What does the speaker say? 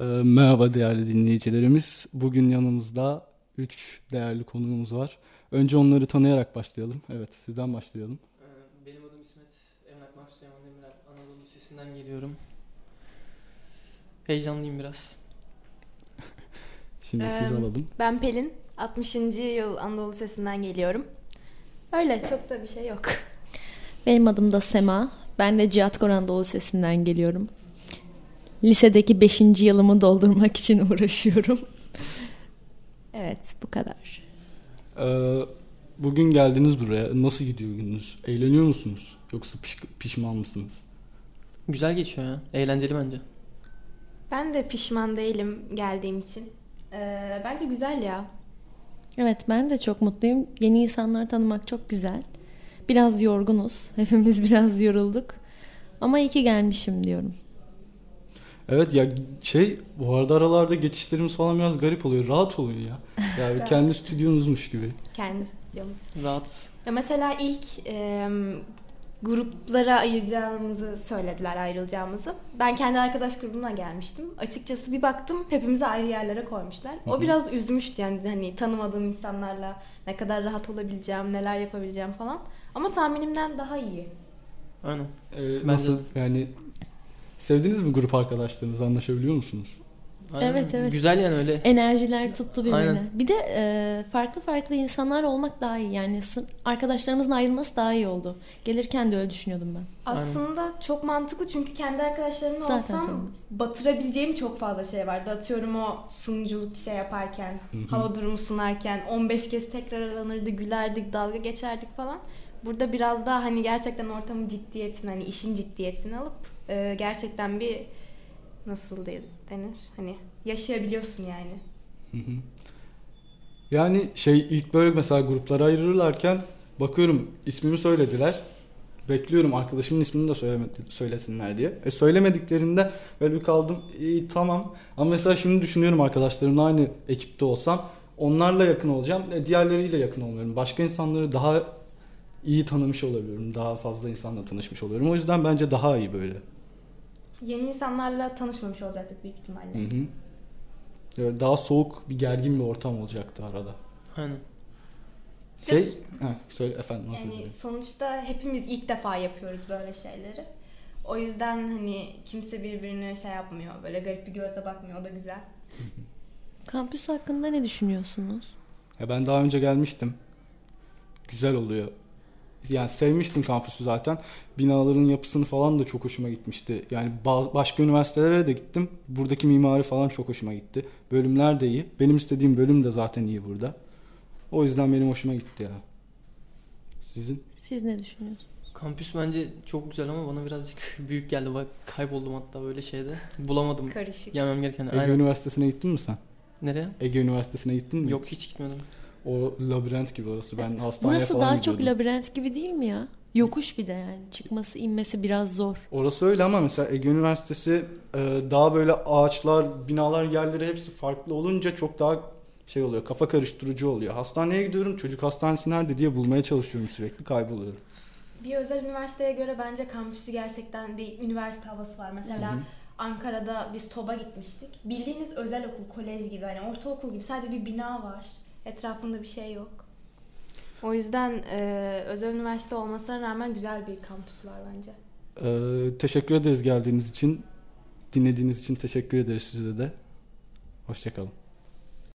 Ee, merhaba değerli dinleyicilerimiz. Bugün yanımızda 3 değerli konuğumuz var. Önce onları tanıyarak başlayalım. Evet sizden başlayalım. Ee, Benim adım İsmet. Emlak Mark Süleyman Demirel. Anadolu Lisesi'nden geliyorum. Heyecanlıyım biraz. Şimdi Ee, siz alalım. Ben Pelin. 60. yıl Anadolu Lisesi'nden geliyorum. Öyle çok da bir şey yok. Benim adım da Sema. Ben de Cihat Koran Doğu Sesi'nden geliyorum. Lisedeki 5. yılımı doldurmak için uğraşıyorum. evet bu kadar. Ee, bugün geldiniz buraya. Nasıl gidiyor gününüz? Eğleniyor musunuz? Yoksa piş- pişman mısınız? Güzel geçiyor ya. Eğlenceli bence. Ben de pişman değilim geldiğim için. Ee, bence güzel ya. Evet ben de çok mutluyum. Yeni insanlar tanımak çok güzel. Biraz yorgunuz. Hepimiz biraz yorulduk. Ama iyi ki gelmişim diyorum. Evet ya şey bu arada aralarda geçişlerimiz falan biraz garip oluyor. Rahat olun ya. Yani kendi stüdyonuzmuş gibi. Kendisi diyoruz. Rahatız. Ya mesela ilk e, gruplara ayıracağımızı söylediler ayrılacağımızı. Ben kendi arkadaş grubuna gelmiştim. Açıkçası bir baktım hepimizi ayrı yerlere koymuşlar. O biraz üzmüştü yani hani tanımadığım insanlarla ne kadar rahat olabileceğim, neler yapabileceğim falan. Ama tahminimden daha iyi. Aynen. Ee, nasıl yani sevdiniz mi grup arkadaşlarınızı anlaşabiliyor musunuz? Aynen. Evet, evet. Güzel yani öyle. Enerjiler tuttu birbirine. Aynen. Bir de e, farklı farklı insanlar olmak daha iyi. Yani arkadaşlarımızın ayrılması daha iyi oldu. Gelirken de öyle düşünüyordum ben. Aslında çok mantıklı çünkü kendi arkadaşlarımla Zaten olsam tanımıyoruz. batırabileceğim çok fazla şey vardı. Atıyorum o sunuculuk şey yaparken, Hı hı. hava durumu sunarken 15 kez tekrar aranırdı, gülerdik, dalga geçerdik falan. Burada biraz daha hani gerçekten ortamın ciddiyetini, hani işin ciddiyetini alıp e, gerçekten bir nasıl de- denir? Hani yaşayabiliyorsun yani. Yani şey ilk böyle mesela gruplara ayrılırlarken bakıyorum ismimi söylediler. Bekliyorum arkadaşımın ismini de söylemedi, söylesinler diye. E söylemediklerinde böyle bir kaldım. İyi tamam. Ama mesela şimdi düşünüyorum arkadaşlarımla aynı ekipte olsam onlarla yakın olacağım. E, diğerleriyle yakın olmuyorum. Başka insanları daha iyi tanımış olabiliyorum. Daha fazla insanla tanışmış oluyorum. O yüzden bence daha iyi böyle. Yeni insanlarla tanışmamış olacaktık büyük ihtimalle. Hı hı. Evet, Daha soğuk bir gergin bir ortam olacaktı arada. Aynen. Şey, heh, söyle efendim nasıl Yani diyeyim? sonuçta hepimiz ilk defa yapıyoruz böyle şeyleri. O yüzden hani kimse birbirine şey yapmıyor. Böyle garip bir gözle bakmıyor. O da güzel. Kampüs hakkında ne düşünüyorsunuz? Ya ben daha önce gelmiştim. Güzel oluyor. Yani sevmiştim kampüsü zaten. Binaların yapısını falan da çok hoşuma gitmişti. Yani ba- başka üniversitelere de gittim. Buradaki mimari falan çok hoşuma gitti. Bölümler de iyi. Benim istediğim bölüm de zaten iyi burada. O yüzden benim hoşuma gitti ya. Sizin? Siz ne düşünüyorsunuz? Kampüs bence çok güzel ama bana birazcık büyük geldi. Bak kayboldum hatta böyle şeyde. Bulamadım. Karışık. Gelmem gereken. Ege Aynen. Üniversitesi'ne gittin mi sen? Nereye? Ege Üniversitesi'ne gittin mi? Yok hiç? hiç gitmedim. O labirent gibi orası. Ben hastaneye Burası falan daha çok gidiyordum. labirent gibi değil mi ya? Yokuş bir de yani. Çıkması inmesi biraz zor. Orası öyle ama mesela Ege Üniversitesi e, daha böyle ağaçlar, binalar yerleri hepsi farklı olunca çok daha şey oluyor. Kafa karıştırıcı oluyor. Hastaneye gidiyorum. Çocuk hastanesi nerede diye bulmaya çalışıyorum sürekli. Kayboluyorum. Bir özel üniversiteye göre bence kampüsü gerçekten bir üniversite havası var. Mesela Hı hı. Ankara'da biz TOB'a gitmiştik. Bildiğiniz özel okul, kolej gibi hani ortaokul gibi sadece bir bina var. Etrafında bir şey yok. O yüzden e, özel üniversite olmasına rağmen güzel bir kampüsü var bence. E, teşekkür ederiz geldiğiniz için. Dinlediğiniz için teşekkür ederiz size de. Hoşçakalın.